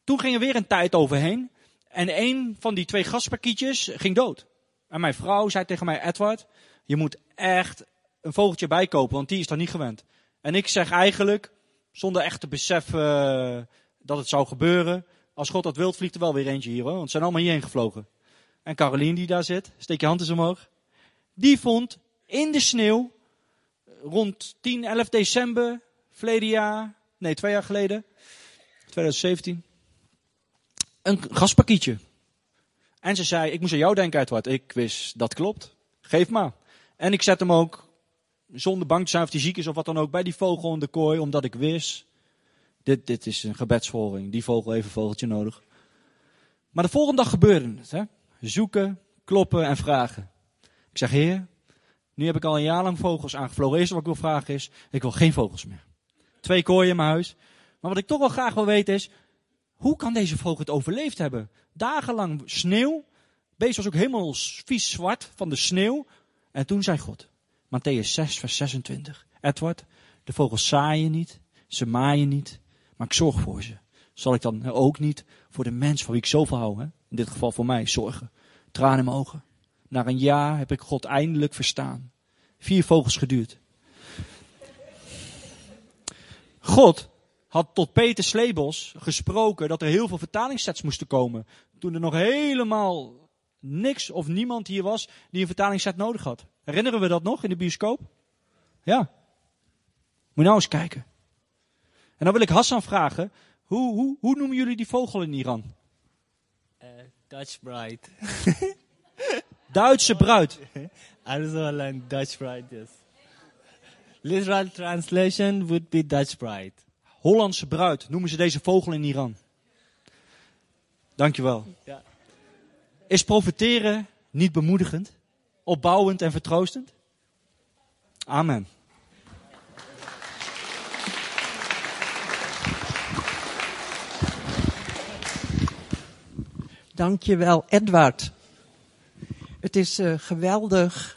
Toen ging er weer een tijd overheen. En een van die twee gasparkietjes ging dood. En mijn vrouw zei tegen mij, Edward, je moet echt een vogeltje bijkopen, want die is daar niet gewend. En ik zeg eigenlijk, zonder echt te beseffen eh, dat het zou gebeuren, als God dat wilt, vliegt er wel weer eentje hier hoor, want ze zijn allemaal hierheen gevlogen. En Caroline die daar zit, steek je hand eens omhoog. Die vond in de sneeuw, rond 10, 11 december, verleden jaar, nee twee jaar geleden, 2017, een gaspakietje. En ze zei, ik moest aan jou denken, Edward. Ik wist, dat klopt. Geef maar. En ik zet hem ook, zonder bang te zijn of hij ziek is of wat dan ook, bij die vogel in de kooi, omdat ik wist, dit, dit is een gebedsvolging. Die vogel heeft een vogeltje nodig. Maar de volgende dag gebeurde het. Hè? Zoeken, kloppen en vragen. Ik zeg, heer, nu heb ik al een jaar lang vogels aangevlogen. Eerst wat ik wil vragen is, ik wil geen vogels meer. Twee kooien in mijn huis. Maar wat ik toch wel graag wil weten is, hoe kan deze vogel het overleefd hebben? Dagenlang sneeuw. Beest was ook helemaal vies zwart van de sneeuw. En toen zei God, Matthäus 6, vers 26. Edward, de vogels zaaien niet, ze maaien niet, maar ik zorg voor ze. Zal ik dan ook niet voor de mens van wie ik zoveel hou, hè? in dit geval voor mij, zorgen? Tranen in mijn ogen. Na een jaar heb ik God eindelijk verstaan. Vier vogels geduurd. God had tot Peter Slebos gesproken dat er heel veel vertalingssets moesten komen. Toen er nog helemaal niks of niemand hier was die een vertalingsset nodig had. Herinneren we dat nog in de bioscoop? Ja. Moet je nou eens kijken. En dan wil ik Hassan vragen, hoe, hoe, hoe noemen jullie die vogel in Iran? Uh, Dutch bride. (laughs) Duitse bruid. (laughs) Arizona and Dutch bride, yes. Literal translation would be Dutch bride. Hollandse bruid noemen ze deze vogel in Iran. Dankjewel. Ja. Is profiteren niet bemoedigend, opbouwend en vertroostend? Amen. Dankjewel, Edward. Het is uh, geweldig